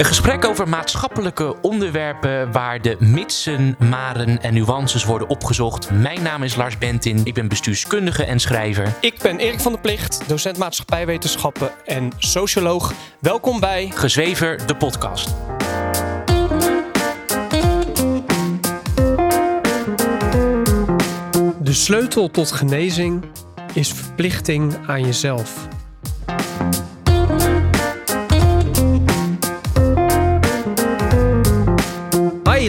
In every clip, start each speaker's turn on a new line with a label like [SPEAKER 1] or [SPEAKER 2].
[SPEAKER 1] Een gesprek over maatschappelijke onderwerpen waar de mitsen, maren en nuances worden opgezocht. Mijn naam is Lars Bentin, ik ben bestuurskundige en schrijver.
[SPEAKER 2] Ik ben Erik van der Plicht, docent maatschappijwetenschappen en socioloog. Welkom bij
[SPEAKER 1] Gezwever, de podcast.
[SPEAKER 2] De sleutel tot genezing is verplichting aan jezelf.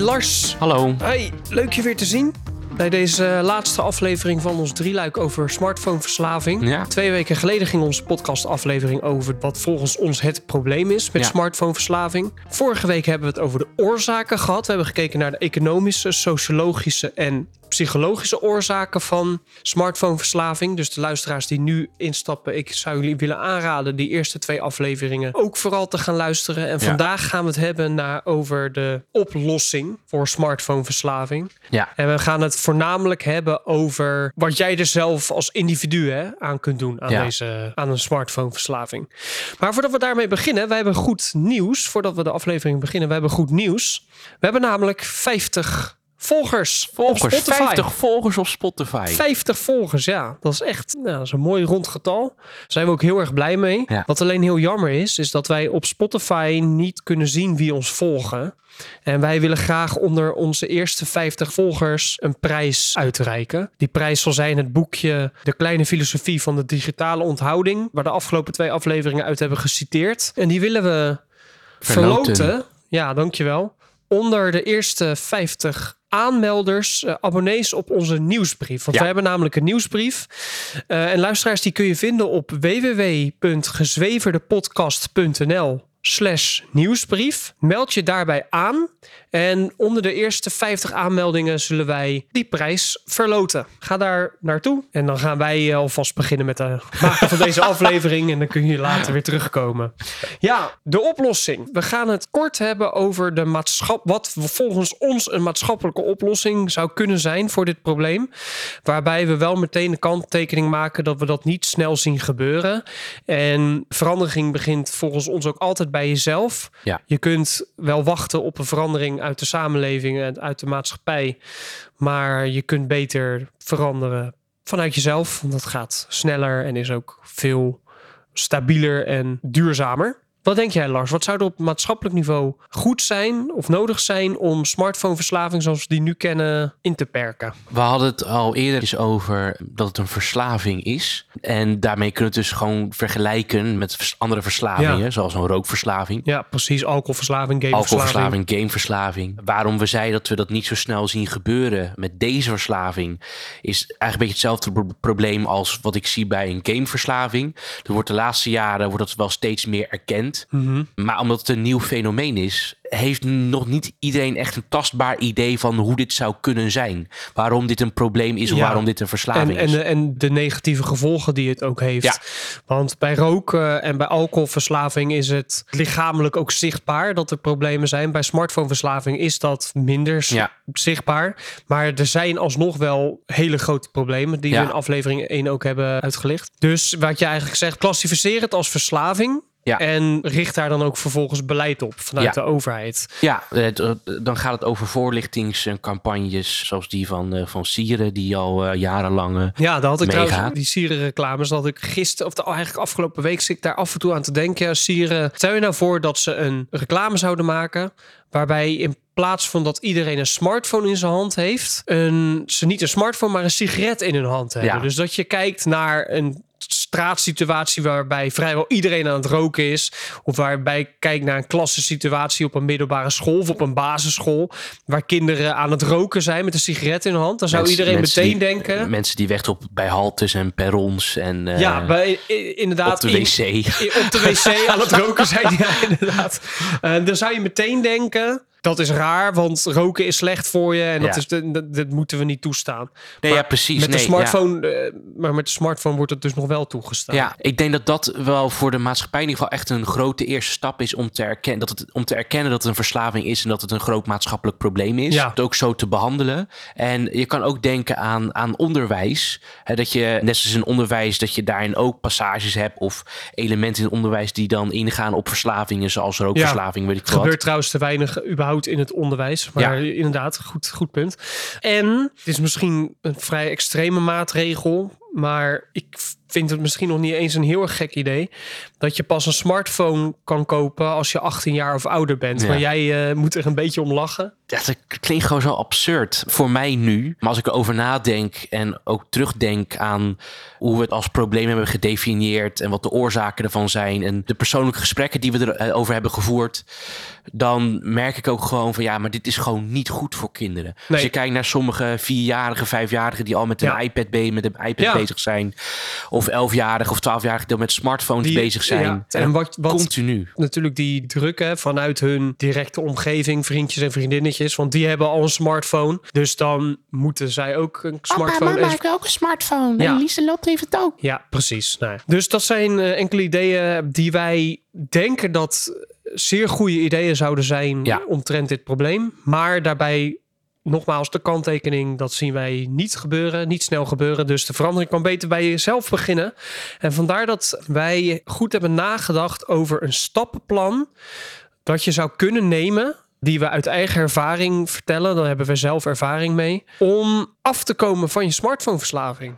[SPEAKER 2] Lars.
[SPEAKER 1] Hallo.
[SPEAKER 2] Hey, leuk je weer te zien. Bij deze laatste aflevering van ons drieluik over smartphoneverslaving.
[SPEAKER 1] Ja.
[SPEAKER 2] Twee weken geleden ging onze podcastaflevering over wat volgens ons het probleem is met
[SPEAKER 1] Ja.
[SPEAKER 2] smartphoneverslaving. Vorige week hebben we het over de oorzaken gehad. We hebben gekeken naar de economische, sociologische en psychologische oorzaken van smartphoneverslaving. Dus de luisteraars die nu instappen, ik zou jullie willen aanraden die eerste twee afleveringen ook vooral te gaan luisteren. En
[SPEAKER 1] Ja.
[SPEAKER 2] vandaag gaan we het hebben naar, over de oplossing voor smartphoneverslaving.
[SPEAKER 1] Ja.
[SPEAKER 2] En we gaan het voornamelijk hebben over wat jij er zelf als individu hè, aan kunt doen aan,
[SPEAKER 1] Ja.
[SPEAKER 2] deze, aan een smartphoneverslaving. Maar voordat we daarmee beginnen, wij hebben goed nieuws. Voordat we de aflevering beginnen, we hebben goed nieuws. We hebben namelijk 50 volgers,
[SPEAKER 1] Volgers,
[SPEAKER 2] op Spotify.
[SPEAKER 1] 50 volgers op Spotify.
[SPEAKER 2] 50 volgers, ja. Dat is echt nou, dat is een mooi rond getal. Daar zijn we ook heel erg blij mee.
[SPEAKER 1] Ja.
[SPEAKER 2] Wat alleen heel jammer is, is dat wij op Spotify niet kunnen zien wie ons volgen. En wij willen graag onder onze eerste 50 volgers een prijs uitreiken. Die prijs zal zijn het boekje De Kleine Filosofie van de Digitale Onthouding. Waar de afgelopen twee afleveringen uit hebben geciteerd. En die willen we
[SPEAKER 1] Verloten.
[SPEAKER 2] verloten. Ja, dankjewel. Onder de eerste 50 aanmelders, eh, abonnees op onze nieuwsbrief. Want
[SPEAKER 1] Ja.
[SPEAKER 2] we hebben namelijk een nieuwsbrief. Eh, en luisteraars, die kun je vinden op www.gezweverdepodcast.nl slash nieuwsbrief. Meld je daarbij aan. En onder de eerste 50 aanmeldingen zullen wij die prijs verloten. Ga daar naartoe. En dan gaan wij eh, alvast beginnen met de maken van deze aflevering. En dan kun je later weer terugkomen. Ja, de oplossing. We gaan het kort hebben over de maatschap, wat volgens ons een maatschappelijke oplossing zou kunnen zijn voor dit probleem. Waarbij we wel meteen de kanttekening maken dat we dat niet snel zien gebeuren. En verandering begint volgens ons ook altijd bij jezelf.
[SPEAKER 1] Ja.
[SPEAKER 2] Je kunt wel wachten op een verandering uit de samenleving en uit de maatschappij. Maar je kunt beter veranderen vanuit jezelf. Want dat gaat sneller en is ook veel stabieler en duurzamer. Wat denk jij, Lars? Wat zou er op maatschappelijk niveau goed zijn of nodig zijn om smartphoneverslaving zoals we die nu kennen in te perken?
[SPEAKER 1] We hadden het al eerder eens over dat het een verslaving is. En daarmee kunnen we het dus gewoon vergelijken met andere verslavingen,
[SPEAKER 2] Ja.
[SPEAKER 1] zoals een rookverslaving.
[SPEAKER 2] Ja, precies. Alcoholverslaving, gameverslaving.
[SPEAKER 1] Alcoholverslaving, gameverslaving. Waarom we zeiden dat we dat niet zo snel zien gebeuren met deze verslaving, is eigenlijk een beetje hetzelfde pro- probleem als wat ik zie bij een gameverslaving. Er wordt de laatste jaren wordt dat wel steeds meer erkend.
[SPEAKER 2] Mhm.
[SPEAKER 1] Maar omdat het een nieuw fenomeen is, heeft nog niet iedereen echt een tastbaar idee van hoe dit zou kunnen zijn. Waarom dit een probleem is of waarom dit een verslaving
[SPEAKER 2] En, en,
[SPEAKER 1] is.
[SPEAKER 2] de, en de negatieve gevolgen die het ook heeft.
[SPEAKER 1] Ja.
[SPEAKER 2] Want bij roken en bij alcoholverslaving is het lichamelijk ook zichtbaar dat er problemen zijn. Bij smartphoneverslaving is dat minder
[SPEAKER 1] Ja.
[SPEAKER 2] zichtbaar. Maar er zijn alsnog wel hele grote problemen die we in aflevering 1 ook hebben uitgelicht. Dus wat je eigenlijk zegt, klassificeer het als verslaving.
[SPEAKER 1] Ja.
[SPEAKER 2] En richt daar dan ook vervolgens beleid op vanuit
[SPEAKER 1] Ja.
[SPEAKER 2] de overheid.
[SPEAKER 1] Ja, eh, dan gaat het over voorlichtingscampagnes zoals die van, eh, van Sieren, die al eh, jarenlang... eh,
[SPEAKER 2] Ja, daar had ik trouwens die sierenreclames. Dat had ik gisteren, of de, eigenlijk afgelopen week, zit ik daar af en toe aan te denken. Ja, sieren, stel je nou voor dat ze een reclame zouden maken. Waarbij in plaats van dat iedereen een smartphone in zijn hand heeft, een, ze niet een smartphone, maar een sigaret in hun hand hebben.
[SPEAKER 1] Ja.
[SPEAKER 2] Dus dat je kijkt naar een straatsituatie waarbij vrijwel iedereen aan het roken is. Of waarbij ik kijk naar een klassensituatie op een middelbare school of op een basisschool. Waar kinderen aan het roken zijn met een sigaret in hun hand. Dan zou
[SPEAKER 1] mensen-
[SPEAKER 2] iedereen
[SPEAKER 1] mensen
[SPEAKER 2] meteen
[SPEAKER 1] die-
[SPEAKER 2] denken.
[SPEAKER 1] Mensen die weg op bij haltes en perrons en eh,
[SPEAKER 2] Ja, bij, inderdaad.
[SPEAKER 1] op de wc.
[SPEAKER 2] op de wc aan het roken zijn. Ja, inderdaad. Eh, dan zou je meteen denken. Dat is raar, want roken is slecht voor je en dat, is de, dat, dat moeten we niet toestaan.
[SPEAKER 1] Nee,
[SPEAKER 2] Maar
[SPEAKER 1] ja, precies.
[SPEAKER 2] Met de
[SPEAKER 1] ja.
[SPEAKER 2] smartphone, eh, maar met de smartphone wordt het dus nog wel toegestaan.
[SPEAKER 1] Ja, ik denk dat dat wel voor de maatschappij in ieder geval echt een grote eerste stap is om te, erkennen, dat het, om te erkennen dat het een verslaving is en dat het een groot maatschappelijk probleem is.
[SPEAKER 2] Ja.
[SPEAKER 1] Het ook zo te behandelen. En je kan ook denken aan, aan onderwijs. Hè, dat je, net zoals in onderwijs, dat je daarin ook passages hebt of elementen in het onderwijs die dan ingaan op verslavingen, zoals rookverslaving, weet ik wat.
[SPEAKER 2] gebeurt trouwens te weinig überhaupt in het onderwijs. Maar inderdaad, goed, goed punt. En het is misschien een vrij extreme maatregel. Maar ik vind het misschien nog niet eens een heel erg gek idee. Dat je pas een smartphone kan kopen als je 18 jaar of ouder bent.
[SPEAKER 1] Ja.
[SPEAKER 2] Maar jij eh, moet er een beetje om lachen.
[SPEAKER 1] Ja, dat klinkt gewoon zo absurd voor mij nu. Maar als ik erover nadenk en ook terugdenk aan hoe we het als probleem hebben gedefinieerd en wat de oorzaken ervan zijn en de persoonlijke gesprekken die we erover hebben gevoerd, dan merk ik ook gewoon van ja, maar dit is gewoon niet goed voor kinderen. Als je kijkt naar sommige vierjarige, vijfjarigen die al met een
[SPEAKER 2] Ja.
[SPEAKER 1] iPad, met een iPad bezig zijn, of elfjarigen of twaalfjarigen die al met smartphones
[SPEAKER 2] Die-
[SPEAKER 1] bezig zijn.
[SPEAKER 2] ja, en wat, wat
[SPEAKER 1] Continu.
[SPEAKER 2] natuurlijk die drukken vanuit hun directe omgeving, vriendjes en vriendinnetjes. Want die hebben al een smartphone. Dus dan moeten zij ook een smartphone. en-
[SPEAKER 1] wil ook een smartphone.
[SPEAKER 2] Ja.
[SPEAKER 1] Lieselot heeft het ook.
[SPEAKER 2] Ja, precies. Nou, dus dat zijn eh, enkele ideeën die wij denken dat zeer goede ideeën zouden zijn
[SPEAKER 1] Ja.
[SPEAKER 2] omtrent dit probleem. Maar daarbij nogmaals de kanttekening, dat zien wij niet gebeuren, niet snel gebeuren. Dus de verandering kan beter bij jezelf beginnen. En vandaar dat wij goed hebben nagedacht over een stappenplan dat je zou kunnen nemen. Die we uit eigen ervaring vertellen, daar hebben we zelf ervaring mee. Om af te komen van je smartphoneverslaving.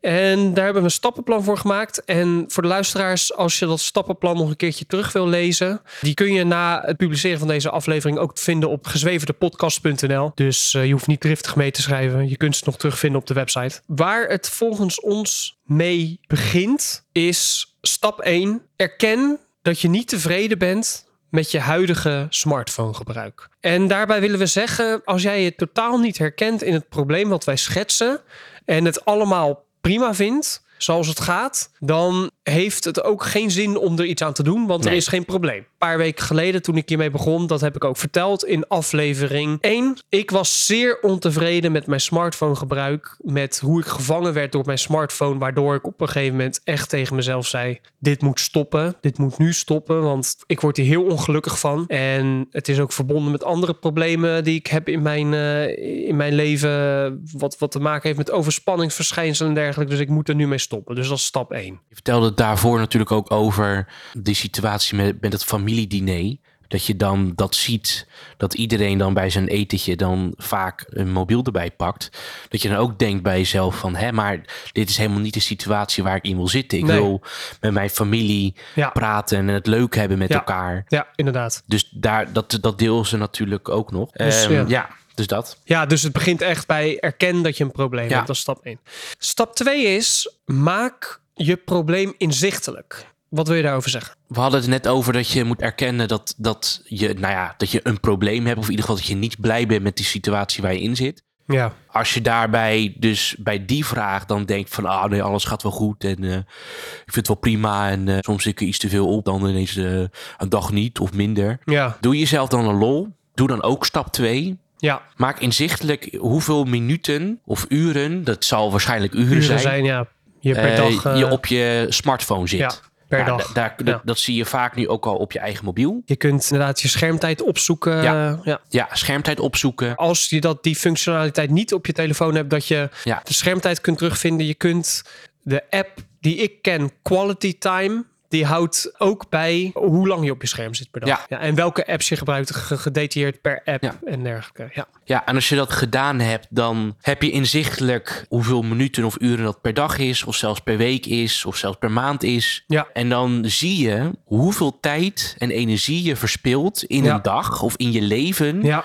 [SPEAKER 2] En daar hebben we een stappenplan voor gemaakt. En voor de luisteraars, als je dat stappenplan nog een keertje terug wil lezen, die kun je na het publiceren van deze aflevering ook vinden op gezweverdepodcast.nl. Dus eh, je hoeft niet driftig mee te schrijven. Je kunt ze nog terugvinden op de website. Waar het volgens ons mee begint, is stap 1. Erken dat je niet tevreden bent met je huidige smartphonegebruik. En daarbij willen we zeggen, als jij je totaal niet herkent in het probleem wat wij schetsen en het allemaal prima vindt, zoals het gaat, dan heeft het ook geen zin om er iets aan te doen, want er is geen probleem. Een paar weken geleden, toen ik hiermee begon, dat heb ik ook verteld in aflevering 1. Ik was zeer ontevreden met mijn smartphonegebruik, met hoe ik gevangen werd door mijn smartphone, waardoor ik op een gegeven moment echt tegen mezelf zei: dit moet stoppen, dit moet nu stoppen, want ik word hier heel ongelukkig van. En het is ook verbonden met andere problemen die ik heb in mijn, eh, in mijn leven, wat, wat te maken heeft met overspanningsverschijnselen en dergelijke. Dus ik moet er nu mee stoppen. Dus dat is stap 1.
[SPEAKER 1] Je vertelde daarvoor natuurlijk ook over die situatie met, met het familiediner. Dat je dan dat ziet, dat iedereen dan bij zijn etentje dan vaak een mobiel erbij pakt. Dat je dan ook denkt bij jezelf van, hè, maar dit is helemaal niet de situatie waar ik in wil zitten. Ik
[SPEAKER 2] Nee.
[SPEAKER 1] wil met mijn familie
[SPEAKER 2] Ja.
[SPEAKER 1] praten en het leuk hebben met
[SPEAKER 2] Ja.
[SPEAKER 1] elkaar.
[SPEAKER 2] Ja, inderdaad.
[SPEAKER 1] Dus daar, dat, dat deel ze natuurlijk ook nog.
[SPEAKER 2] Dus, ja.
[SPEAKER 1] ja. Dus dat.
[SPEAKER 2] Ja, dus het begint echt bij erken dat je een probleem
[SPEAKER 1] Ja.
[SPEAKER 2] hebt. Dat is stap 1. Stap 2 is maak je probleem inzichtelijk. Wat wil je daarover zeggen?
[SPEAKER 1] We hadden het net over dat je moet erkennen dat, dat, je, nou ja, dat je een probleem hebt. Of in ieder geval dat je niet blij bent met die situatie waar je in zit.
[SPEAKER 2] Ja.
[SPEAKER 1] Als je daarbij dus bij die vraag dan denkt van... ah nee, alles gaat wel goed en eh, ik vind het wel prima... en eh, soms zit ik er iets te veel op, dan ineens eh, een dag niet of minder.
[SPEAKER 2] Ja.
[SPEAKER 1] Doe jezelf dan een lol. Doe dan ook stap 2.
[SPEAKER 2] Ja.
[SPEAKER 1] Maak inzichtelijk hoeveel minuten of uren... dat zal waarschijnlijk uren,
[SPEAKER 2] Uren
[SPEAKER 1] zijn...
[SPEAKER 2] zijn, ja. Je per
[SPEAKER 1] eh,
[SPEAKER 2] dag. eh,
[SPEAKER 1] je op je smartphone zit.
[SPEAKER 2] ja, per
[SPEAKER 1] Ja,
[SPEAKER 2] dag.
[SPEAKER 1] da- daar,
[SPEAKER 2] Ja.
[SPEAKER 1] dat, zie je vaak nu ook al op je eigen mobiel.
[SPEAKER 2] Je kunt inderdaad je schermtijd opzoeken.
[SPEAKER 1] Ja.
[SPEAKER 2] eh, ja.
[SPEAKER 1] Ja, schermtijd opzoeken.
[SPEAKER 2] Als je dat, die functionaliteit niet op je telefoon hebt, dat je de schermtijd kunt terugvinden. Je kunt de app die ik ken, Quality Time, die houdt ook bij hoe lang je op je scherm zit per dag.
[SPEAKER 1] Ja.
[SPEAKER 2] en welke apps je gebruikt, ge- gedetailleerd per app
[SPEAKER 1] Ja.
[SPEAKER 2] en dergelijke. Ja.
[SPEAKER 1] Ja, en als je dat gedaan hebt, dan heb je inzichtelijk hoeveel minuten of uren dat per dag is, of zelfs per week is, of zelfs per maand is.
[SPEAKER 2] Ja.
[SPEAKER 1] En dan zie je hoeveel tijd en energie je verspilt in
[SPEAKER 2] Ja.
[SPEAKER 1] een dag of in je leven
[SPEAKER 2] ja,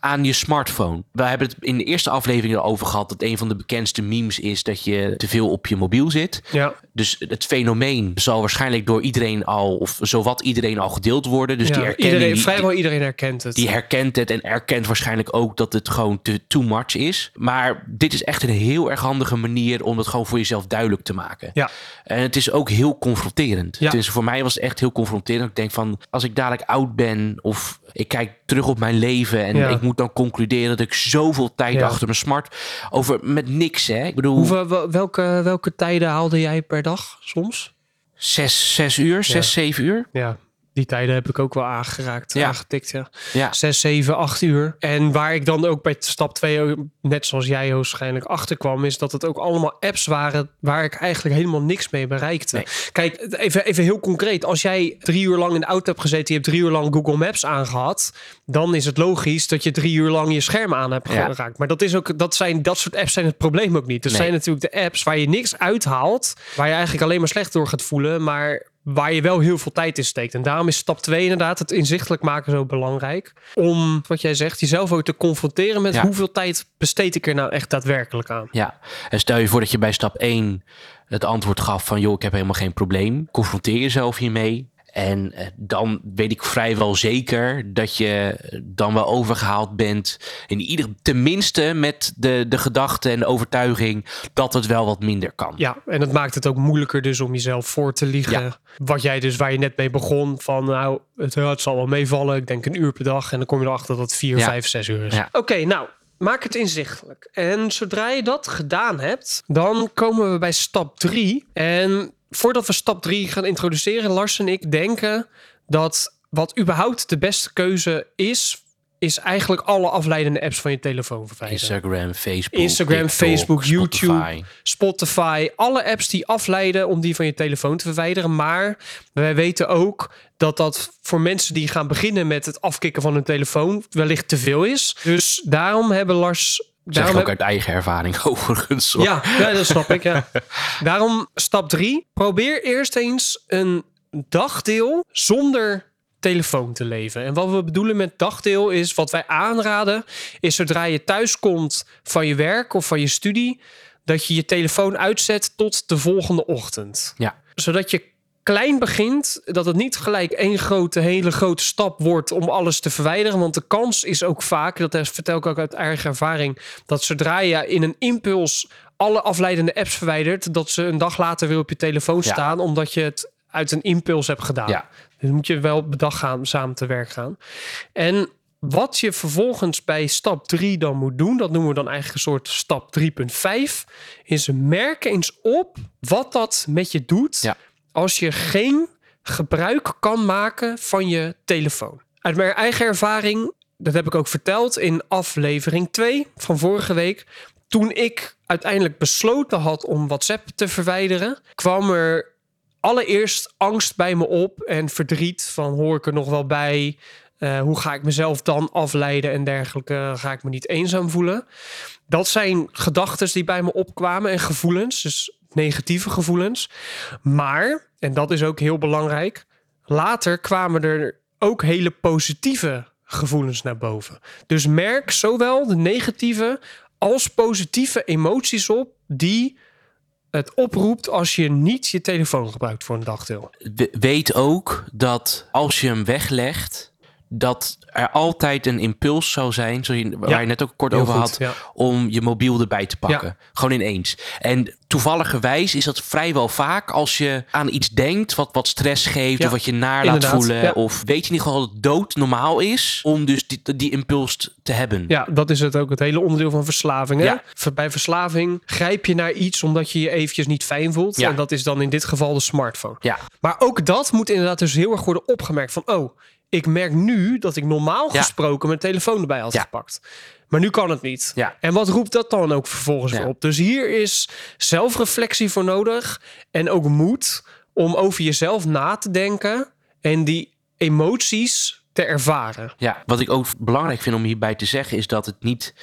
[SPEAKER 1] aan je smartphone. We hebben het in de eerste aflevering erover gehad dat een van de bekendste memes is dat je te veel op je mobiel zit.
[SPEAKER 2] ja.
[SPEAKER 1] Dus het fenomeen zal waarschijnlijk door iedereen al, of zowat iedereen al gedeeld worden. Dus
[SPEAKER 2] ja.
[SPEAKER 1] die erkenning,
[SPEAKER 2] iedereen,
[SPEAKER 1] die-
[SPEAKER 2] vrijwel iedereen herkent het.
[SPEAKER 1] die herkent het en erkent waarschijnlijk ook dat het gewoon te too much is. Maar dit is echt een heel erg handige manier om het gewoon voor jezelf duidelijk te maken.
[SPEAKER 2] Ja.
[SPEAKER 1] En het is ook heel confronterend.
[SPEAKER 2] Ja.
[SPEAKER 1] Dus voor mij was het echt heel confronterend. Ik denk van, als ik dadelijk oud ben of ik kijk terug op mijn leven. En
[SPEAKER 2] Ja.
[SPEAKER 1] ik moet dan concluderen dat ik zoveel tijd
[SPEAKER 2] Ja.
[SPEAKER 1] achter mijn smart over met niks. Hè? Ik bedoel,
[SPEAKER 2] Hoeveel, wel- welke, welke tijden haalde jij per dag soms?
[SPEAKER 1] zes, zes uur, zes, zeven uur.
[SPEAKER 2] Ja, die tijden heb ik ook wel aangeraakt,
[SPEAKER 1] Ja.
[SPEAKER 2] aangetikt. Ja.
[SPEAKER 1] Ja,
[SPEAKER 2] 6, 7, 8 uur. En waar ik dan ook bij stap 2, net zoals jij waarschijnlijk achterkwam, is dat het ook allemaal apps waren waar ik eigenlijk helemaal niks mee bereikte.
[SPEAKER 1] Nee.
[SPEAKER 2] Kijk, even, even heel concreet. Als jij drie uur lang in de auto hebt gezeten, je hebt drie uur lang Google Maps aangehad, dan is het logisch dat je drie uur lang je scherm aan hebt
[SPEAKER 1] Ja.
[SPEAKER 2] geraakt. Maar dat, is ook, dat, zijn, dat soort apps zijn het probleem ook niet. Er
[SPEAKER 1] Nee.
[SPEAKER 2] zijn natuurlijk de apps waar je niks uithaalt, waar je eigenlijk alleen maar slecht door gaat voelen, maar waar je wel heel veel tijd in steekt. En daarom is stap 2 inderdaad het inzichtelijk maken zo belangrijk. Om, wat jij zegt, jezelf ook te confronteren met
[SPEAKER 1] Ja.
[SPEAKER 2] hoeveel tijd besteed ik er nou echt daadwerkelijk aan.
[SPEAKER 1] ja. En stel je voor dat je bij stap 1 het antwoord gaf van... joh, ik heb helemaal geen probleem. Confronteer jezelf hiermee. En eh, dan weet ik vrijwel zeker dat je dan wel overgehaald bent. In ieder, tenminste met de, de gedachte en de overtuiging dat het wel wat minder kan.
[SPEAKER 2] Ja, en het maakt het ook moeilijker dus om jezelf voor te liegen.
[SPEAKER 1] Ja.
[SPEAKER 2] Wat jij dus, waar je net mee begon, van nou, het, het zal wel meevallen. Ik denk een uur per dag. En dan kom je erachter dat het vier,
[SPEAKER 1] Ja.
[SPEAKER 2] vijf, zes uur is.
[SPEAKER 1] Ja.
[SPEAKER 2] Oké, nou, maak het inzichtelijk. En zodra je dat gedaan hebt, dan komen we bij stap drie. En voordat we stap drie gaan introduceren, Lars en ik denken dat wat überhaupt de beste keuze is, is eigenlijk alle afleidende apps van je telefoon verwijderen.
[SPEAKER 1] Instagram, Facebook,
[SPEAKER 2] Instagram,
[SPEAKER 1] TikTok,
[SPEAKER 2] Facebook, YouTube.
[SPEAKER 1] Spotify.
[SPEAKER 2] Spotify, alle apps die afleiden om die van je telefoon te verwijderen. Maar wij weten ook dat dat voor mensen die gaan beginnen met het afkicken van hun telefoon wellicht te veel is. Dus daarom hebben Lars.
[SPEAKER 1] Zeg
[SPEAKER 2] Daarom
[SPEAKER 1] ook
[SPEAKER 2] heb-
[SPEAKER 1] uit eigen ervaring overigens. hoor.
[SPEAKER 2] ja, ja, dat snap ik. Ja. Daarom stap drie. Probeer eerst eens een dagdeel zonder telefoon te leven. En wat we bedoelen met dagdeel is wat wij aanraden is zodra je thuis komt van je werk of van je studie dat je je telefoon uitzet tot de volgende ochtend.
[SPEAKER 1] Ja.
[SPEAKER 2] Zodat je klein begint, dat het niet gelijk één grote, hele grote stap wordt om alles te verwijderen. Want de kans is ook vaak, dat vertel ik ook uit eigen ervaring, dat zodra je in een impuls alle afleidende apps verwijdert, dat ze een dag later weer op je telefoon
[SPEAKER 1] Ja.
[SPEAKER 2] staan, omdat je het uit een impuls hebt gedaan.
[SPEAKER 1] Ja.
[SPEAKER 2] Dus moet je wel bedag gaan, samen te werk gaan. En wat je vervolgens bij stap 3 dan moet doen, dat noemen we dan eigenlijk een soort stap 3.5, is merk eens op wat dat met je doet
[SPEAKER 1] Ja.
[SPEAKER 2] Als je geen gebruik kan maken van je telefoon. Uit mijn eigen ervaring, dat heb ik ook verteld in aflevering 2 van vorige week. Toen ik uiteindelijk besloten had om WhatsApp te verwijderen, kwam er allereerst angst bij me op en verdriet van hoor ik er nog wel bij? Eh, hoe ga ik mezelf dan afleiden en dergelijke? Ga ik me niet eenzaam voelen? Dat zijn gedachten die bij me opkwamen en gevoelens, dus negatieve gevoelens. Maar, en dat is ook heel belangrijk, later kwamen er ook hele positieve gevoelens naar boven. Dus merk zowel de negatieve als positieve emoties op die het oproept als je niet je telefoon gebruikt voor een dagdeel.
[SPEAKER 1] We- weet ook dat als je hem weglegt, dat er altijd een impuls zou zijn, zoals je, waar
[SPEAKER 2] Ja,
[SPEAKER 1] je net ook kort over
[SPEAKER 2] goed,
[SPEAKER 1] had,
[SPEAKER 2] ja.
[SPEAKER 1] om je mobiel erbij te pakken. Gewoon ineens. En toevalligerwijs is dat vrijwel vaak als je aan iets denkt wat wat stress geeft, of wat je naar laat
[SPEAKER 2] inderdaad,
[SPEAKER 1] voelen, of weet je ieder geval dat het dood normaal is om dus die, die impuls te hebben.
[SPEAKER 2] Ja, dat is het ook, het hele onderdeel van verslaving. Hè? Bij verslaving grijp je naar iets omdat je je eventjes niet fijn voelt.
[SPEAKER 1] Ja.
[SPEAKER 2] En dat is dan in dit geval de smartphone.
[SPEAKER 1] Ja.
[SPEAKER 2] Maar ook dat moet inderdaad dus heel erg worden opgemerkt. Van, oh, ik merk nu dat ik normaal
[SPEAKER 1] Ja.
[SPEAKER 2] gesproken mijn telefoon erbij had
[SPEAKER 1] Ja.
[SPEAKER 2] gepakt. Maar nu kan het niet.
[SPEAKER 1] Ja.
[SPEAKER 2] En wat roept dat dan ook vervolgens weer op? Dus hier is zelfreflectie voor nodig. En ook moed om over jezelf na te denken. En die emoties te ervaren.
[SPEAKER 1] Ja, wat ik ook belangrijk vind om hierbij te zeggen, is dat het niet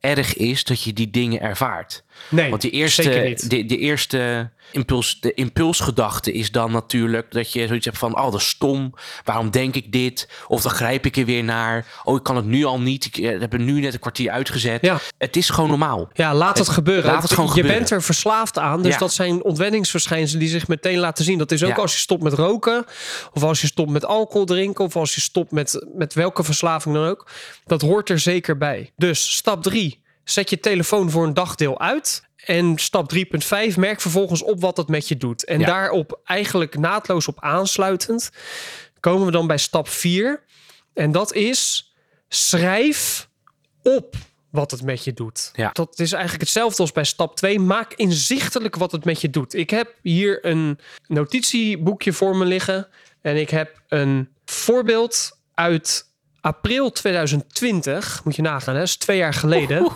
[SPEAKER 1] erg is dat je die dingen ervaart.
[SPEAKER 2] Nee,
[SPEAKER 1] Want die eerste, de, de eerste impuls, de impulsgedachte is dan natuurlijk dat je zoiets hebt van, oh, dat is stom. Waarom denk ik dit? Of dan grijp ik er weer naar. Oh, ik kan het nu al niet. Ik eh, heb er nu net een kwartier uitgezet.
[SPEAKER 2] Ja.
[SPEAKER 1] Het is gewoon normaal.
[SPEAKER 2] Ja, laat het gebeuren.
[SPEAKER 1] laat het gewoon
[SPEAKER 2] je
[SPEAKER 1] gebeuren.
[SPEAKER 2] bent er verslaafd aan. Dus
[SPEAKER 1] Ja.
[SPEAKER 2] dat zijn ontwenningsverschijnselen die zich meteen laten zien. Dat is ook
[SPEAKER 1] Ja.
[SPEAKER 2] als je stopt met roken. Of als je stopt met alcohol drinken. Of als je stopt met, met welke verslaving dan ook. Dat hoort er zeker bij. Dus stap 3. Zet je telefoon voor een dagdeel uit. En stap 3.5. Merk vervolgens op wat dat met je doet. En
[SPEAKER 1] Ja.
[SPEAKER 2] daarop eigenlijk naadloos op aansluitend. Komen we dan bij stap 4. En dat is schrijf op wat het met je doet.
[SPEAKER 1] Ja.
[SPEAKER 2] Dat is eigenlijk hetzelfde als bij stap 2. Maak inzichtelijk wat het met je doet. Ik heb hier een notitieboekje voor me liggen. En ik heb een voorbeeld uit april 2020. Moet je nagaan, hè? dat is twee jaar geleden.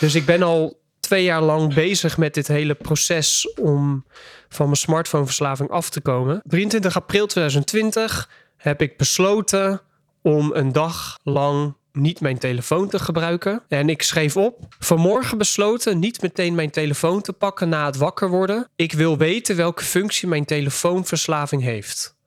[SPEAKER 2] Dus ik ben al twee jaar lang bezig met dit hele proces om van mijn smartphoneverslaving af te komen. 23 april 2020 heb ik besloten om een dag lang niet mijn telefoon te gebruiken. En ik schreef op: vanmorgen besloten niet meteen mijn telefoon te pakken na het wakker worden. Ik wil weten welke functie mijn telefoonverslaving heeft.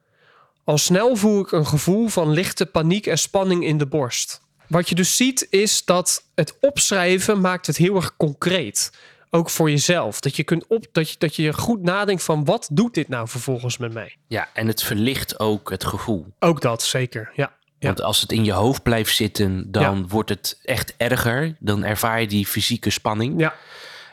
[SPEAKER 2] Al snel voel ik een gevoel van lichte paniek en spanning in de borst. Wat je dus ziet is dat het opschrijven maakt het heel erg concreet. Ook voor jezelf. Dat je, kunt op, dat je, dat je goed nadenkt van wat doet dit nou vervolgens met mij?
[SPEAKER 1] Ja, en het verlicht ook het gevoel.
[SPEAKER 2] Ook dat, zeker. Ja. Ja.
[SPEAKER 1] Want als het in je hoofd blijft zitten, dan wordt het echt erger. Dan ervaar je die fysieke spanning.
[SPEAKER 2] Ja.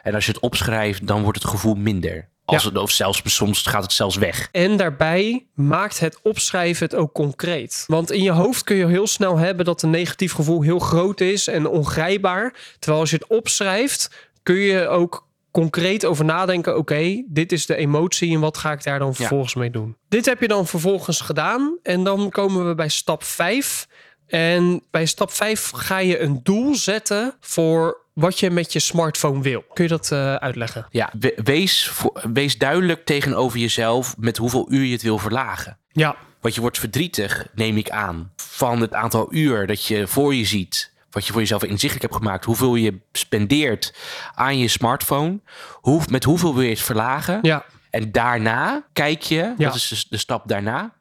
[SPEAKER 1] En als je het opschrijft, dan wordt het gevoel minder. Als
[SPEAKER 2] Ja.
[SPEAKER 1] het, of zelfs soms gaat het zelfs weg.
[SPEAKER 2] En daarbij maakt het opschrijven het ook concreet. Want in je hoofd kun je heel snel hebben dat een negatief gevoel heel groot is en ongrijpbaar. Terwijl als je het opschrijft, kun je ook concreet over nadenken. Oké, dit is de emotie en wat ga ik daar dan vervolgens mee doen? Dit heb je dan vervolgens gedaan. En dan komen we bij stap 5. En bij stap 5 ga je een doel zetten voor wat je met je smartphone wil. Kun je dat eh, uitleggen?
[SPEAKER 1] Ja, we- wees, wees duidelijk tegenover jezelf met hoeveel uur je het wil verlagen.
[SPEAKER 2] Ja,
[SPEAKER 1] Want je wordt verdrietig, neem ik aan, van het aantal uur dat je voor je ziet. Wat je voor jezelf inzichtelijk hebt gemaakt. Hoeveel je spendeert aan je smartphone. Hoe, met hoeveel wil je het verlagen?
[SPEAKER 2] ja,
[SPEAKER 1] En daarna kijk je,
[SPEAKER 2] Ja.
[SPEAKER 1] dat is dus de stap daarna.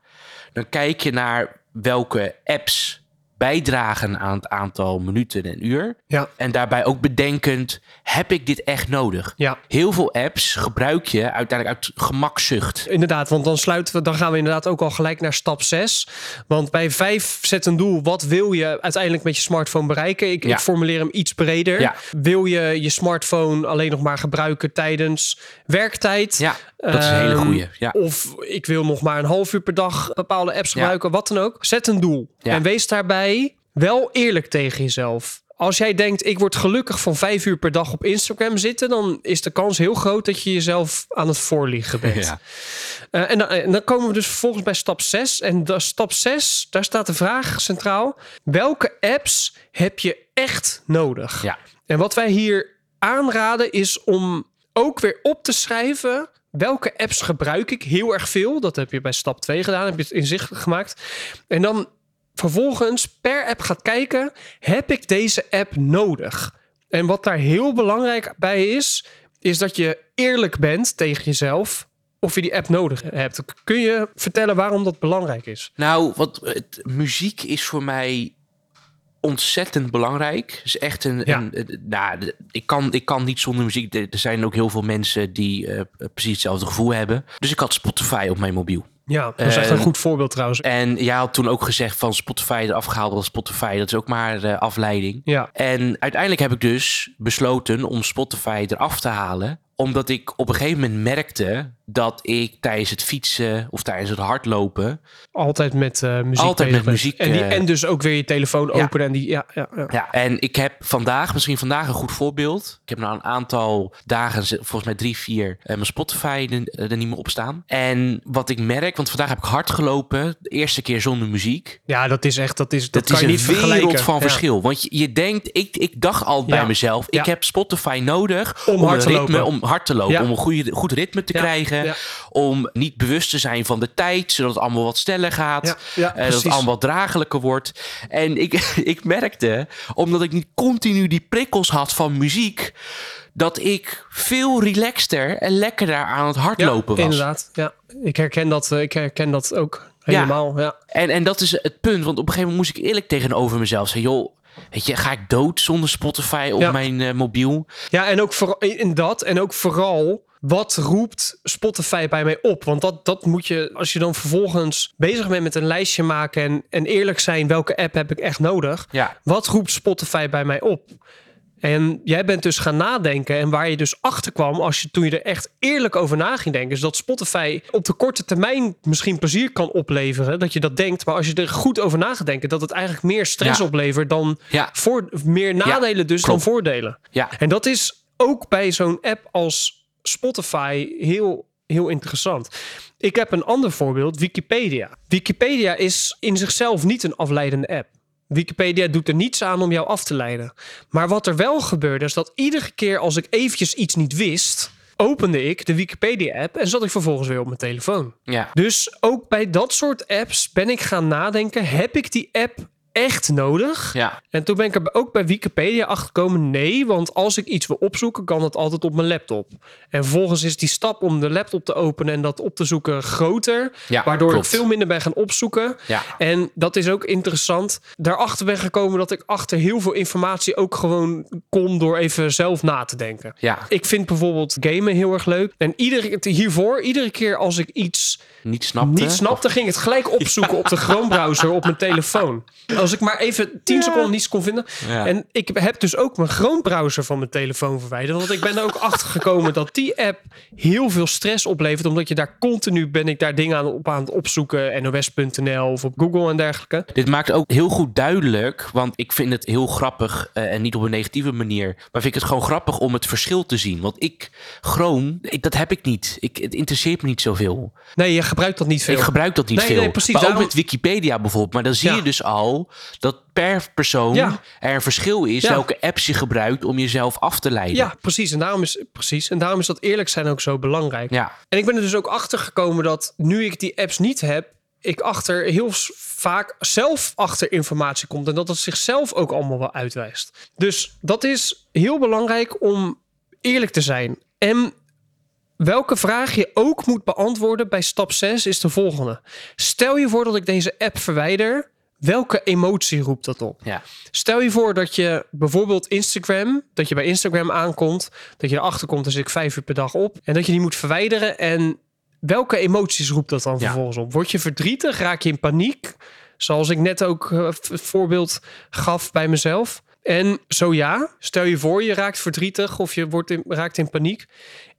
[SPEAKER 1] Dan kijk je naar welke apps bijdragen aan het aantal minuten en uur.
[SPEAKER 2] ja,
[SPEAKER 1] En daarbij ook bedenkend, heb ik dit echt nodig?
[SPEAKER 2] ja.
[SPEAKER 1] Heel veel apps gebruik je uiteindelijk uit gemakzucht.
[SPEAKER 2] Inderdaad, want dan sluiten we, dan gaan we inderdaad ook al gelijk naar stap 6. Want bij 5 zet een doel. Wat wil je uiteindelijk met je smartphone bereiken? Ik,
[SPEAKER 1] Ja.
[SPEAKER 2] ik formuleer hem iets breder.
[SPEAKER 1] Ja.
[SPEAKER 2] Wil je je smartphone alleen nog maar gebruiken tijdens werktijd?
[SPEAKER 1] Ja, dat is een hele
[SPEAKER 2] Ehm,
[SPEAKER 1] goeie. Ja.
[SPEAKER 2] Of ik wil nog maar een half uur per dag bepaalde apps gebruiken, wat dan ook. Zet een doel. En wees daarbij wel eerlijk tegen jezelf. Als jij denkt, ik word gelukkig van vijf uur per dag op Instagram zitten, dan is de kans heel groot dat je jezelf aan het voorliegen bent.
[SPEAKER 1] Ja.
[SPEAKER 2] Eh, en, dan, en dan komen we dus vervolgens bij stap 6. En de, stap 6, daar staat de vraag centraal: welke apps heb je echt nodig?
[SPEAKER 1] Ja.
[SPEAKER 2] En wat wij hier aanraden is om ook weer op te schrijven. Welke apps gebruik ik heel erg veel? Dat heb je bij stap 2 gedaan, heb je het inzichtelijk gemaakt. En dan vervolgens per app gaat kijken: heb ik deze app nodig? En wat daar heel belangrijk bij is, is dat je eerlijk bent tegen jezelf of je die app nodig hebt. Kun je vertellen waarom dat belangrijk is?
[SPEAKER 1] Nou, wat, het, muziek is voor mij ontzettend belangrijk. Het is echt een.
[SPEAKER 2] Ja.
[SPEAKER 1] een, een- nou, ik, kan, ik kan niet zonder muziek. Er zijn ook heel veel mensen die eh, precies hetzelfde gevoel hebben. Dus ik had Spotify op mijn mobiel.
[SPEAKER 2] Ja, dat is echt een goed voorbeeld trouwens.
[SPEAKER 1] En jij had toen ook gezegd van Spotify eraf gehaald was Spotify. Dat is ook maar eh, afleiding.
[SPEAKER 2] Ja,
[SPEAKER 1] En uiteindelijk heb ik dus besloten om Spotify eraf te halen. Omdat ik op een gegeven moment merkte dat ik tijdens het fietsen of tijdens het hardlopen.
[SPEAKER 2] altijd met eh, muziek.
[SPEAKER 1] Altijd met muziek,
[SPEAKER 2] En, die,
[SPEAKER 1] eh,
[SPEAKER 2] en dus ook weer je telefoon
[SPEAKER 1] Ja.
[SPEAKER 2] openen. En die, ja, ja, ja.
[SPEAKER 1] Ja, en ik heb vandaag, misschien vandaag een goed voorbeeld. Ik heb nou een aantal dagen, volgens mij drie, vier, eh, mijn Spotify er, er niet meer op staan. En wat ik merk, want vandaag heb ik hard gelopen. De eerste keer zonder muziek.
[SPEAKER 2] ja, dat is echt, dat is, dat,
[SPEAKER 1] Dat
[SPEAKER 2] kan
[SPEAKER 1] is
[SPEAKER 2] je
[SPEAKER 1] een
[SPEAKER 2] niet vergelijken.
[SPEAKER 1] wereld van verschil. Want je, je denkt, ik, ik dacht al bij mezelf, ik heb Spotify nodig
[SPEAKER 2] Om hard
[SPEAKER 1] een
[SPEAKER 2] te
[SPEAKER 1] ritme,
[SPEAKER 2] lopen.
[SPEAKER 1] om hard te lopen,
[SPEAKER 2] Ja.
[SPEAKER 1] om een goede, goed ritme te
[SPEAKER 2] Ja.
[SPEAKER 1] krijgen,
[SPEAKER 2] Ja.
[SPEAKER 1] om niet bewust te zijn van de tijd, zodat het allemaal wat sneller gaat,
[SPEAKER 2] Ja, ja,
[SPEAKER 1] eh, dat het allemaal draaglijker wordt. En ik, ik merkte, omdat ik niet continu die prikkels had van muziek, dat ik veel relaxter en lekkerder aan het hardlopen
[SPEAKER 2] ja,
[SPEAKER 1] was.
[SPEAKER 2] Inderdaad, ja. Ik herken dat, eh, ik herken dat ook helemaal. Ja.
[SPEAKER 1] En, en dat is het punt. Want op een gegeven moment moest ik eerlijk tegenover mezelf zeggen... joh, weet je, ga ik dood zonder Spotify op
[SPEAKER 2] Ja.
[SPEAKER 1] mijn eh, mobiel?
[SPEAKER 2] Ja, en ook vooral in dat. En ook vooral, wat roept Spotify bij mij op? Want dat, dat moet je, als je dan vervolgens bezig bent met een lijstje maken en, en eerlijk zijn, welke app heb ik echt nodig?
[SPEAKER 1] Ja,
[SPEAKER 2] Wat roept Spotify bij mij op? En jij bent dus gaan nadenken. En waar je dus achter kwam, als je, toen je er echt eerlijk over na ging denken, is dat Spotify op de korte termijn misschien plezier kan opleveren. Dat je dat denkt. Maar als je er goed over na gaat denken, dat het eigenlijk meer stress
[SPEAKER 1] Ja.
[SPEAKER 2] oplevert dan
[SPEAKER 1] Ja,
[SPEAKER 2] voor, meer nadelen dus
[SPEAKER 1] klopt.
[SPEAKER 2] dan voordelen.
[SPEAKER 1] ja,
[SPEAKER 2] En dat is ook bij zo'n app als Spotify heel, heel interessant. Ik heb een ander voorbeeld, Wikipedia. Wikipedia is in zichzelf niet een afleidende app. Wikipedia doet er niets aan om jou af te leiden. Maar wat er wel gebeurde, is dat iedere keer als ik eventjes iets niet wist, opende ik de Wikipedia-app en zat ik vervolgens weer op mijn telefoon.
[SPEAKER 1] ja.
[SPEAKER 2] Dus ook bij dat soort apps ben ik gaan nadenken: heb ik die app echt nodig?
[SPEAKER 1] ja.
[SPEAKER 2] En toen ben ik er ook bij Wikipedia achtergekomen. Nee, want als ik iets wil opzoeken, kan dat altijd op mijn laptop. En vervolgens is die stap om de laptop te openen en dat op te zoeken groter.
[SPEAKER 1] Ja,
[SPEAKER 2] waardoor
[SPEAKER 1] klopt.
[SPEAKER 2] ik veel minder ben gaan opzoeken.
[SPEAKER 1] Ja.
[SPEAKER 2] En dat is ook interessant. Daarachter ben gekomen dat ik achter heel veel informatie ook gewoon kom door even zelf na te denken.
[SPEAKER 1] Ja,
[SPEAKER 2] Ik vind bijvoorbeeld gamen heel erg leuk. En iedere, hiervoor, iedere keer als ik iets
[SPEAKER 1] niet snapte.
[SPEAKER 2] niet snapte, ging ik het gelijk opzoeken op de Chrome browser op mijn telefoon. Als ik maar even 10 seconden niets kon vinden.
[SPEAKER 1] Ja.
[SPEAKER 2] En ik heb dus ook mijn Chrome browser van mijn telefoon verwijderd. Want ik ben er ook achter gekomen dat die app heel veel stress oplevert. Omdat je daar continu ben ik daar dingen aan, op aan het opzoeken. NOS.nl of op Google en dergelijke.
[SPEAKER 1] Dit maakt ook heel goed duidelijk, want ik vind het heel grappig eh, en niet op een negatieve manier, maar vind ik het gewoon grappig om het verschil te zien. Want ik, Chrome, ik, dat heb ik niet. Ik, het interesseert me niet zoveel.
[SPEAKER 2] Nee, je gebruikt dat niet veel.
[SPEAKER 1] Ik gebruik dat niet
[SPEAKER 2] Nee,
[SPEAKER 1] veel.
[SPEAKER 2] nee, precies,
[SPEAKER 1] maar ook
[SPEAKER 2] daarom-
[SPEAKER 1] met Wikipedia bijvoorbeeld. Maar dan zie
[SPEAKER 2] Ja.
[SPEAKER 1] je dus al dat per persoon
[SPEAKER 2] Ja.
[SPEAKER 1] er een verschil is
[SPEAKER 2] Ja.
[SPEAKER 1] welke apps je gebruikt om jezelf af te leiden.
[SPEAKER 2] Ja, precies. En daarom, is, precies. en daarom is dat eerlijk zijn ook zo belangrijk.
[SPEAKER 1] Ja.
[SPEAKER 2] En ik ben er dus ook achter gekomen dat nu ik die apps niet heb, ik achter heel vaak zelf achter informatie komt en dat het zichzelf ook allemaal wel uitwijst. Dus dat is heel belangrijk om eerlijk te zijn. En welke vraag je ook moet beantwoorden bij stap 6 is de volgende. Stel je voor dat ik deze app verwijder. Welke emotie roept dat op?
[SPEAKER 1] Ja.
[SPEAKER 2] Stel je voor dat je bijvoorbeeld Instagram, dat je bij Instagram aankomt, dat je erachter komt, daar zit ik vijf uur per dag op, en dat je die moet verwijderen. En welke emoties roept dat dan
[SPEAKER 1] Ja.
[SPEAKER 2] vervolgens op? Word je verdrietig? Raak je in paniek? Zoals ik net ook eh, het voorbeeld gaf bij mezelf. En zo ja, stel je voor je raakt verdrietig of je wordt in, raakt in paniek.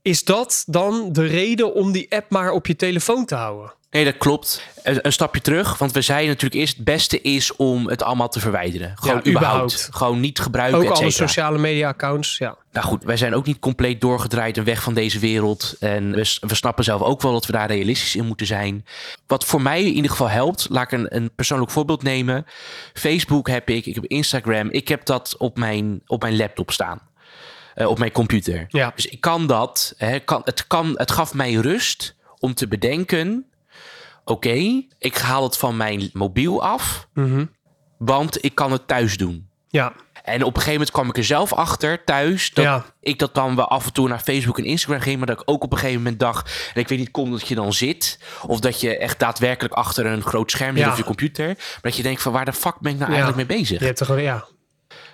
[SPEAKER 2] Is dat dan de reden om die app maar op je telefoon te houden?
[SPEAKER 1] Nee, dat klopt. Een, een stapje terug, want we zeiden natuurlijk eerst... het beste is om het allemaal te verwijderen. Gewoon
[SPEAKER 2] Ja,
[SPEAKER 1] überhaupt.
[SPEAKER 2] überhaupt.
[SPEAKER 1] Gewoon niet gebruiken,
[SPEAKER 2] Ook alle sociale media accounts, ja.
[SPEAKER 1] Nou goed, wij zijn ook niet compleet doorgedraaid en weg van deze wereld. En we, we snappen zelf ook wel dat we daar realistisch in moeten zijn. Wat voor mij in ieder geval helpt, laat ik een, een persoonlijk voorbeeld nemen. Facebook heb ik, ik heb Instagram. Ik heb dat op mijn, op mijn laptop staan. Eh, op mijn computer.
[SPEAKER 2] Ja.
[SPEAKER 1] Dus ik kan dat. Hè, kan, het, kan, het gaf mij rust om te bedenken. Oké, ik haal het van mijn mobiel af.
[SPEAKER 2] Mhm.
[SPEAKER 1] Want ik kan het thuis doen.
[SPEAKER 2] Ja,
[SPEAKER 1] En op een gegeven moment kwam ik er zelf achter thuis dat
[SPEAKER 2] Ja.
[SPEAKER 1] ik dat dan wel af en toe naar Facebook en Instagram ging, maar dat ik ook op een gegeven moment dacht, en ik weet niet, kom dat je dan zit, of dat je echt daadwerkelijk achter een groot scherm zit
[SPEAKER 2] Ja.
[SPEAKER 1] op je computer, maar dat je denkt van waar de fuck ben ik nou eigenlijk mee bezig?
[SPEAKER 2] je hebt er gewoon, ja.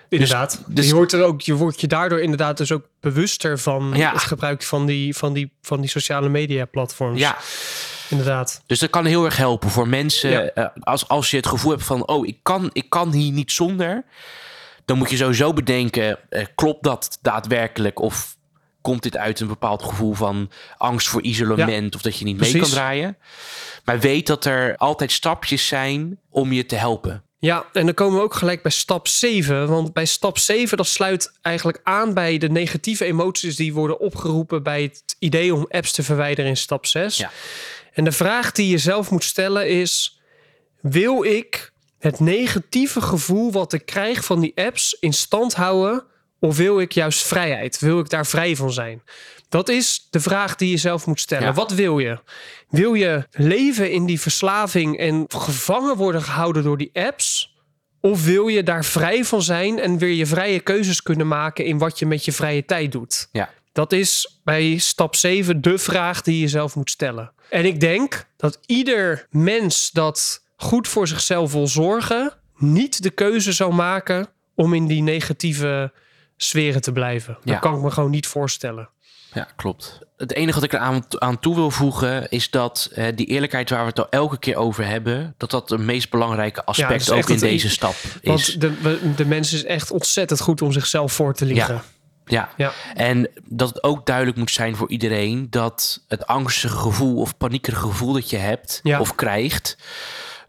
[SPEAKER 2] Inderdaad.
[SPEAKER 1] dus-
[SPEAKER 2] je, wordt er ook, je wordt je daardoor inderdaad dus ook bewuster van het gebruik van die, van, die, van die sociale media platforms.
[SPEAKER 1] Ja,
[SPEAKER 2] Inderdaad.
[SPEAKER 1] dus dat kan heel erg helpen voor mensen.
[SPEAKER 2] Ja.
[SPEAKER 1] eh, als, als je het gevoel hebt van, oh, ik kan, ik kan hier niet zonder, dan moet je sowieso bedenken, eh, klopt dat daadwerkelijk of komt dit uit een bepaald gevoel van angst voor isolement of dat je niet mee
[SPEAKER 2] Precies.
[SPEAKER 1] kan draaien? Maar weet dat er altijd stapjes zijn om je te helpen.
[SPEAKER 2] Ja, en dan komen we ook gelijk bij stap 7. Want bij stap 7, dat sluit eigenlijk aan bij de negatieve emoties die worden opgeroepen bij het idee om apps te verwijderen in stap 6.
[SPEAKER 1] Ja.
[SPEAKER 2] En de vraag die je zelf moet stellen is: wil ik het negatieve gevoel wat ik krijg van die apps in stand houden? Of wil ik juist vrijheid? Wil ik daar vrij van zijn? Dat is de vraag die je zelf moet stellen.
[SPEAKER 1] Ja.
[SPEAKER 2] Wat wil je? Wil je leven in die verslaving en gevangen worden gehouden door die apps? Of wil je daar vrij van zijn en weer je vrije keuzes kunnen maken in wat je met je vrije tijd doet?
[SPEAKER 1] Ja.
[SPEAKER 2] Dat is bij stap 7 de vraag die je zelf moet stellen. En ik denk dat ieder mens dat goed voor zichzelf wil zorgen, niet de keuze zou maken om in die negatieve sferen te blijven.
[SPEAKER 1] Ja.
[SPEAKER 2] Dat kan ik me gewoon niet voorstellen.
[SPEAKER 1] Ja, klopt. Het enige wat ik er aan, aan toe wil voegen is dat die eerlijkheid waar we het al elke keer over hebben, dat dat het meest belangrijke aspect ook in deze stap is.
[SPEAKER 2] Want de, de mens is echt ontzettend goed om zichzelf voor te liegen.
[SPEAKER 1] Ja.
[SPEAKER 2] Ja.
[SPEAKER 1] En dat het ook duidelijk moet zijn voor iedereen dat het angstige gevoel of paniekerige gevoel dat je hebt
[SPEAKER 2] Ja.
[SPEAKER 1] of krijgt,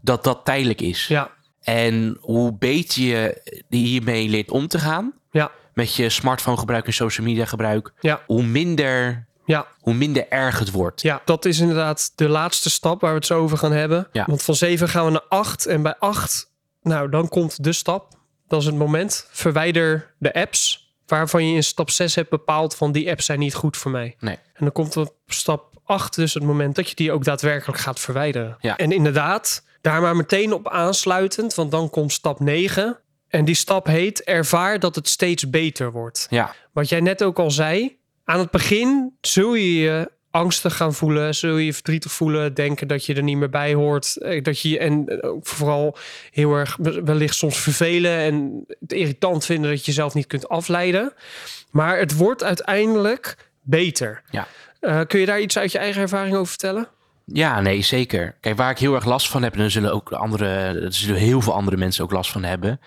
[SPEAKER 1] dat dat tijdelijk is.
[SPEAKER 2] Ja,
[SPEAKER 1] En hoe beter je hiermee leert om te gaan,
[SPEAKER 2] ja,
[SPEAKER 1] met je smartphone gebruik en social media gebruik,
[SPEAKER 2] ja,
[SPEAKER 1] hoe minder,
[SPEAKER 2] ja.
[SPEAKER 1] hoe minder erg het wordt.
[SPEAKER 2] Ja, dat is inderdaad de laatste stap waar we het zo over gaan hebben.
[SPEAKER 1] Ja.
[SPEAKER 2] Want van 7 gaan we naar 8. En bij 8, nou, dan komt de stap. Dat is het moment. Verwijder de apps waarvan je in stap 6 hebt bepaald van die apps zijn niet goed voor mij.
[SPEAKER 1] Nee.
[SPEAKER 2] En dan komt op stap 8 dus het moment dat je die ook daadwerkelijk gaat verwijderen.
[SPEAKER 1] Ja.
[SPEAKER 2] En inderdaad, daar maar meteen op aansluitend, want dan komt stap 9. En die stap heet ervaar dat het steeds beter wordt.
[SPEAKER 1] Ja,
[SPEAKER 2] Wat jij net ook al zei, aan het begin zul je je angstig gaan voelen, zul je je verdrietig voelen, denken dat je er niet meer bij hoort, eh, dat je en ook vooral heel erg wellicht soms vervelen en het irritant vinden dat je jezelf niet kunt afleiden. Maar het wordt uiteindelijk beter.
[SPEAKER 1] ja.
[SPEAKER 2] Eh, kun je daar iets uit je eigen ervaring over vertellen?
[SPEAKER 1] Ja, nee, zeker. Kijk, waar ik heel erg last van heb, en er zullen ook andere, er zullen heel veel andere mensen ook last van hebben,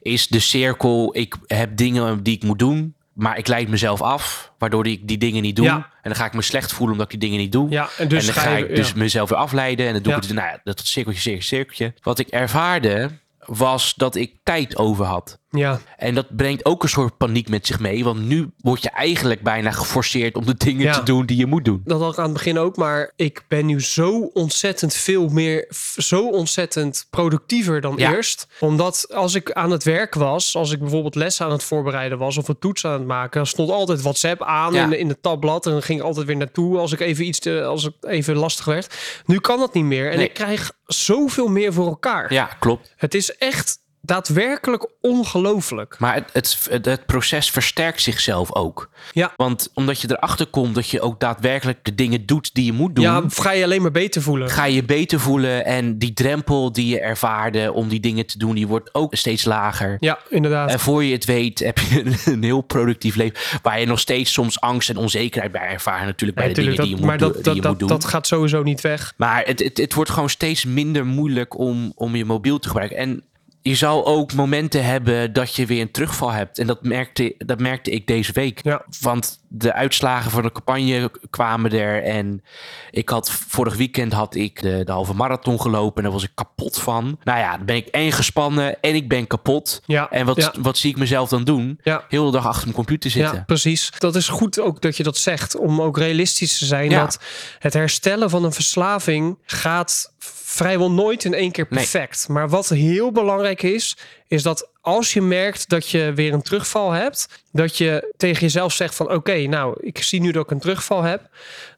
[SPEAKER 1] is de cirkel. Ik heb dingen die ik moet doen, maar ik leid mezelf af, waardoor ik die dingen niet doe.
[SPEAKER 2] Ja.
[SPEAKER 1] En dan ga ik me slecht voelen omdat ik die dingen niet doe.
[SPEAKER 2] Ja, en dus
[SPEAKER 1] en dan ga
[SPEAKER 2] je-
[SPEAKER 1] ik dus
[SPEAKER 2] ja.
[SPEAKER 1] mezelf weer afleiden en dan doe ik het, nou ja, dat cirkeltje, cirkeltje, cirkeltje. Wat ik ervaarde, was dat ik tijd over had.
[SPEAKER 2] Ja,
[SPEAKER 1] En dat brengt ook een soort paniek met zich mee. Want nu word je eigenlijk bijna geforceerd om de dingen
[SPEAKER 2] Ja.
[SPEAKER 1] te doen die je moet doen.
[SPEAKER 2] dat had ik aan het begin ook, maar ik ben nu zo ontzettend veel meer, zo ontzettend productiever dan
[SPEAKER 1] Ja.
[SPEAKER 2] eerst. Omdat als ik aan het werk was, als ik bijvoorbeeld les aan het voorbereiden was of een toets aan het maken, dan stond altijd WhatsApp aan
[SPEAKER 1] Ja.
[SPEAKER 2] in, in het tabblad en dan ging ik altijd weer naartoe als ik even iets, te, als het even lastig werd. Nu kan dat niet meer en
[SPEAKER 1] Nee.
[SPEAKER 2] ik krijg zoveel meer voor elkaar.
[SPEAKER 1] Ja, klopt.
[SPEAKER 2] Het is echt daadwerkelijk ongelooflijk.
[SPEAKER 1] Maar het, het, het, proces versterkt zichzelf ook.
[SPEAKER 2] Ja.
[SPEAKER 1] Want omdat je erachter komt dat je ook daadwerkelijk de dingen doet die je moet doen,
[SPEAKER 2] Ja, ga je alleen maar beter voelen.
[SPEAKER 1] ga je beter voelen. En die drempel die je ervaarde om die dingen te doen, die wordt ook steeds lager.
[SPEAKER 2] Ja, inderdaad.
[SPEAKER 1] En voor je het weet heb je een heel productief leven. Waar je nog steeds soms angst en onzekerheid bij ervaart. Natuurlijk bij
[SPEAKER 2] Ja,
[SPEAKER 1] de dingen die je moet,
[SPEAKER 2] maar
[SPEAKER 1] doen-
[SPEAKER 2] dat,
[SPEAKER 1] die
[SPEAKER 2] dat,
[SPEAKER 1] je moet doen.
[SPEAKER 2] dat gaat sowieso niet weg.
[SPEAKER 1] Maar het, het, het wordt gewoon steeds minder moeilijk om, om je mobiel te gebruiken. En je zal ook momenten hebben dat je weer een terugval hebt. En dat merkte, dat merkte ik deze week.
[SPEAKER 2] Ja.
[SPEAKER 1] Want de uitslagen van de campagne kwamen er. En ik had vorig weekend had ik de, de halve marathon gelopen. En daar was ik kapot van. Nou ja, dan ben ik en gespannen en ik ben kapot.
[SPEAKER 2] Ja,
[SPEAKER 1] En wat,
[SPEAKER 2] ja.
[SPEAKER 1] wat zie ik mezelf dan doen?
[SPEAKER 2] Ja.
[SPEAKER 1] Heel de dag achter mijn computer zitten.
[SPEAKER 2] Ja, precies. Dat is goed ook dat je dat zegt, om ook realistisch te zijn. Dat het herstellen van een verslaving gaat vrijwel nooit in één keer
[SPEAKER 1] Nee.
[SPEAKER 2] perfect. Maar wat heel belangrijk is, is dat als je merkt dat je weer een terugval hebt, dat je tegen jezelf zegt van oké, nou, ik zie nu dat ik een terugval heb,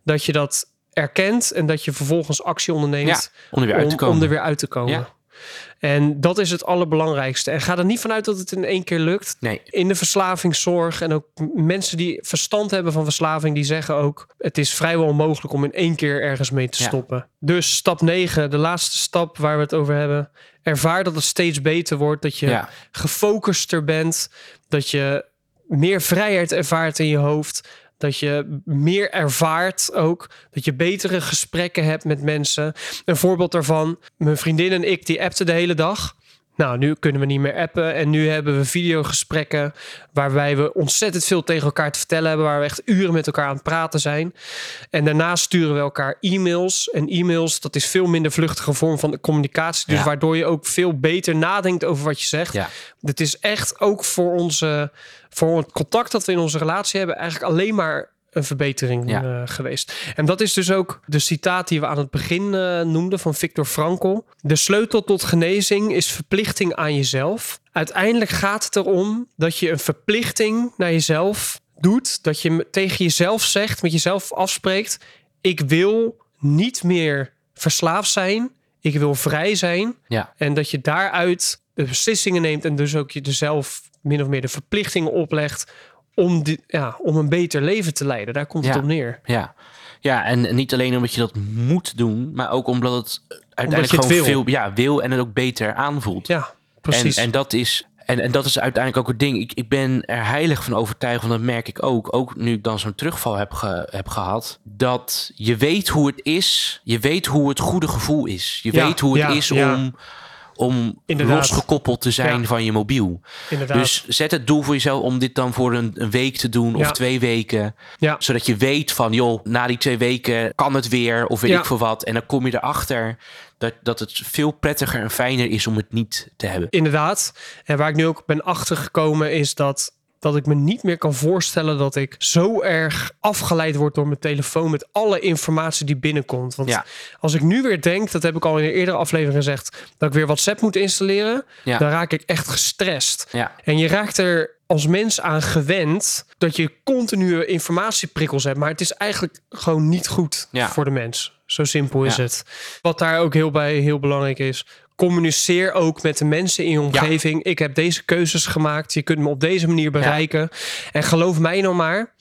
[SPEAKER 2] dat je dat erkent en dat je vervolgens actie onderneemt
[SPEAKER 1] Ja, om er weer uit te
[SPEAKER 2] om, er weer uit te komen.
[SPEAKER 1] Ja.
[SPEAKER 2] En dat is het allerbelangrijkste. En ga er niet vanuit dat het in één keer lukt
[SPEAKER 1] Nee,
[SPEAKER 2] in de verslavingszorg en ook mensen die verstand hebben van verslaving, die zeggen ook: het is vrijwel onmogelijk om in één keer ergens mee te
[SPEAKER 1] Ja.
[SPEAKER 2] stoppen. Dus stap 9, de laatste stap waar we het over hebben. Ervaar dat het steeds beter wordt, dat je
[SPEAKER 1] ja.
[SPEAKER 2] gefocuster bent, dat je meer vrijheid ervaart in je hoofd. Dat je meer ervaart ook. Dat je betere gesprekken hebt met mensen. Een voorbeeld daarvan. Mijn vriendin en ik die appten de hele dag. Nou, nu kunnen we niet meer appen. En nu hebben we videogesprekken. Waarbij we ontzettend veel tegen elkaar te vertellen hebben. Waar we echt uren met elkaar aan het praten zijn. En daarna sturen we elkaar e-mails. En e-mails, dat is veel minder vluchtige vorm van communicatie. Dus
[SPEAKER 1] Ja.
[SPEAKER 2] waardoor je ook veel beter nadenkt over wat je zegt.
[SPEAKER 1] ja.
[SPEAKER 2] Het is echt ook voor, onze, voor het contact dat we in onze relatie hebben, eigenlijk alleen maar een verbetering
[SPEAKER 1] Ja.
[SPEAKER 2] eh, geweest. En dat is dus ook de citaat die we aan het begin eh, noemden van Viktor Frankl. De sleutel tot genezing is verplichting aan jezelf. Uiteindelijk gaat het erom dat je een verplichting naar jezelf doet. Dat je tegen jezelf zegt, met jezelf afspreekt: ik wil niet meer verslaafd zijn. Ik wil vrij zijn.
[SPEAKER 1] ja.
[SPEAKER 2] En dat je daaruit de beslissingen neemt en dus ook je er zelf min of meer de verplichtingen oplegt om, die, ja, om een beter leven te leiden. Daar komt
[SPEAKER 1] Ja.
[SPEAKER 2] het op neer.
[SPEAKER 1] Ja. ja, en niet alleen omdat je dat moet doen, maar ook omdat het uiteindelijk gewoon
[SPEAKER 2] wil.
[SPEAKER 1] veel ja, wil en het ook beter aanvoelt.
[SPEAKER 2] Ja, precies.
[SPEAKER 1] En, en dat is En, en dat is uiteindelijk ook het ding. Ik, ik ben er heilig van overtuigd, want dat merk ik ook. Ook nu ik dan zo'n terugval heb, ge- heb gehad. Dat je weet hoe het is. Je weet hoe het goede gevoel is. Je
[SPEAKER 2] Ja,
[SPEAKER 1] weet hoe het
[SPEAKER 2] ja,
[SPEAKER 1] is om, om
[SPEAKER 2] Inderdaad.
[SPEAKER 1] losgekoppeld te zijn
[SPEAKER 2] Ja.
[SPEAKER 1] van je mobiel.
[SPEAKER 2] Inderdaad.
[SPEAKER 1] Dus zet het doel voor jezelf om dit dan voor een, een week te doen of
[SPEAKER 2] Ja.
[SPEAKER 1] twee weken.
[SPEAKER 2] Ja.
[SPEAKER 1] Zodat je weet van, joh, na die twee weken kan het weer of weet ik veel wat. En dan kom je erachter dat, dat het veel prettiger en fijner is om het niet te hebben.
[SPEAKER 2] Inderdaad. En waar ik nu ook ben achtergekomen is dat, dat ik me niet meer kan voorstellen dat ik zo erg afgeleid word door mijn telefoon met alle informatie die binnenkomt. Want
[SPEAKER 1] Ja.
[SPEAKER 2] als ik nu weer denk, dat heb ik al in een eerdere aflevering gezegd, dat ik weer WhatsApp moet installeren,
[SPEAKER 1] Ja.
[SPEAKER 2] dan raak ik echt gestrest.
[SPEAKER 1] Ja.
[SPEAKER 2] En je raakt er als mens aan gewend dat je continue informatieprikkels hebt. Maar het is eigenlijk gewoon niet goed voor de mens. Zo simpel is het. Wat daar ook heel bij heel belangrijk is. Communiceer ook met de mensen in je omgeving. Ik heb deze keuzes gemaakt. Je kunt me op deze manier bereiken. En geloof mij nou maar.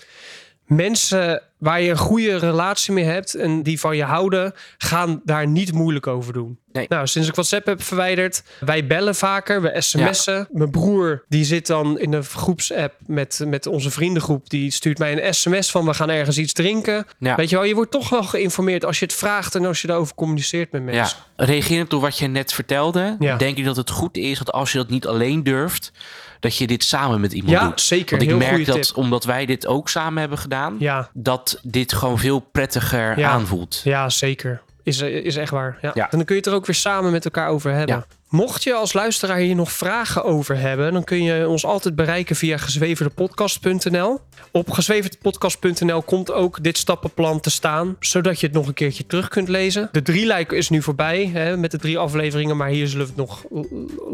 [SPEAKER 2] Mensen waar je een goede relatie mee hebt en die van je houden, gaan daar niet moeilijk over doen.
[SPEAKER 1] Nee.
[SPEAKER 2] Nou, sinds ik WhatsApp heb verwijderd, wij bellen vaker, we sms'en. Mijn broer die zit dan in de groepsapp met, met onze vriendengroep, die stuurt mij een sms van we gaan ergens iets drinken.
[SPEAKER 1] Ja.
[SPEAKER 2] Weet je wel, je wordt toch wel geïnformeerd als je het vraagt en als je daarover communiceert met mensen.
[SPEAKER 1] Ja, reagerend op wat je net vertelde, denk ik dat het goed is dat als je dat niet alleen durft, dat je dit samen met iemand
[SPEAKER 2] Ja,
[SPEAKER 1] doet.
[SPEAKER 2] zeker.
[SPEAKER 1] Want ik
[SPEAKER 2] Heel
[SPEAKER 1] merk dat,
[SPEAKER 2] tip.
[SPEAKER 1] omdat wij dit ook samen hebben gedaan,
[SPEAKER 2] Ja,
[SPEAKER 1] dat dit gewoon veel prettiger
[SPEAKER 2] Ja.
[SPEAKER 1] aanvoelt.
[SPEAKER 2] ja zeker. Is, is echt waar. Ja.
[SPEAKER 1] Ja.
[SPEAKER 2] En dan kun je het er ook weer samen met elkaar over hebben. Mocht je als luisteraar hier nog vragen over hebben, dan kun je ons altijd bereiken via gezweverdepodcast.nl. Op gezweverdepodcast.nl komt ook dit stappenplan te staan, zodat je het nog een keertje terug kunt lezen. De drieluik is nu voorbij hè, met de drie afleveringen, maar hier zullen we het nog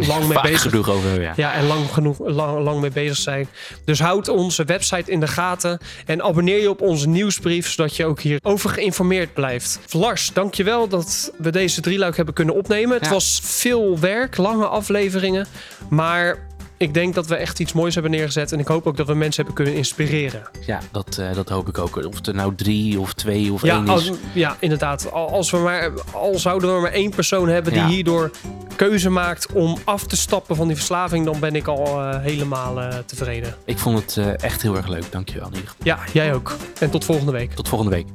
[SPEAKER 2] lang mee
[SPEAKER 1] Vaak
[SPEAKER 2] bezig
[SPEAKER 1] genoeg over, ja.
[SPEAKER 2] ja, en lang genoeg lang, lang mee bezig zijn. Dus houd onze website in de gaten en abonneer je op onze nieuwsbrief, zodat je ook hierover geïnformeerd blijft. Lars, dankjewel dat we deze drieluik hebben kunnen opnemen. Het
[SPEAKER 1] Ja.
[SPEAKER 2] was veel werk, lange afleveringen, maar ik denk dat we echt iets moois hebben neergezet en ik hoop ook dat we mensen hebben kunnen inspireren.
[SPEAKER 1] Ja, dat, eh, dat hoop ik ook. Of het er nou drie of twee of
[SPEAKER 2] Ja,
[SPEAKER 1] één is.
[SPEAKER 2] als, ja, inderdaad. Al, als we maar, al zouden we maar één persoon hebben die
[SPEAKER 1] Ja.
[SPEAKER 2] hierdoor keuze maakt om af te stappen van die verslaving, dan ben ik al eh, helemaal eh, tevreden.
[SPEAKER 1] Ik vond het echt heel erg leuk. Dankjewel in ieder geval.
[SPEAKER 2] Ja, jij ook. En tot volgende week.
[SPEAKER 1] Tot volgende week.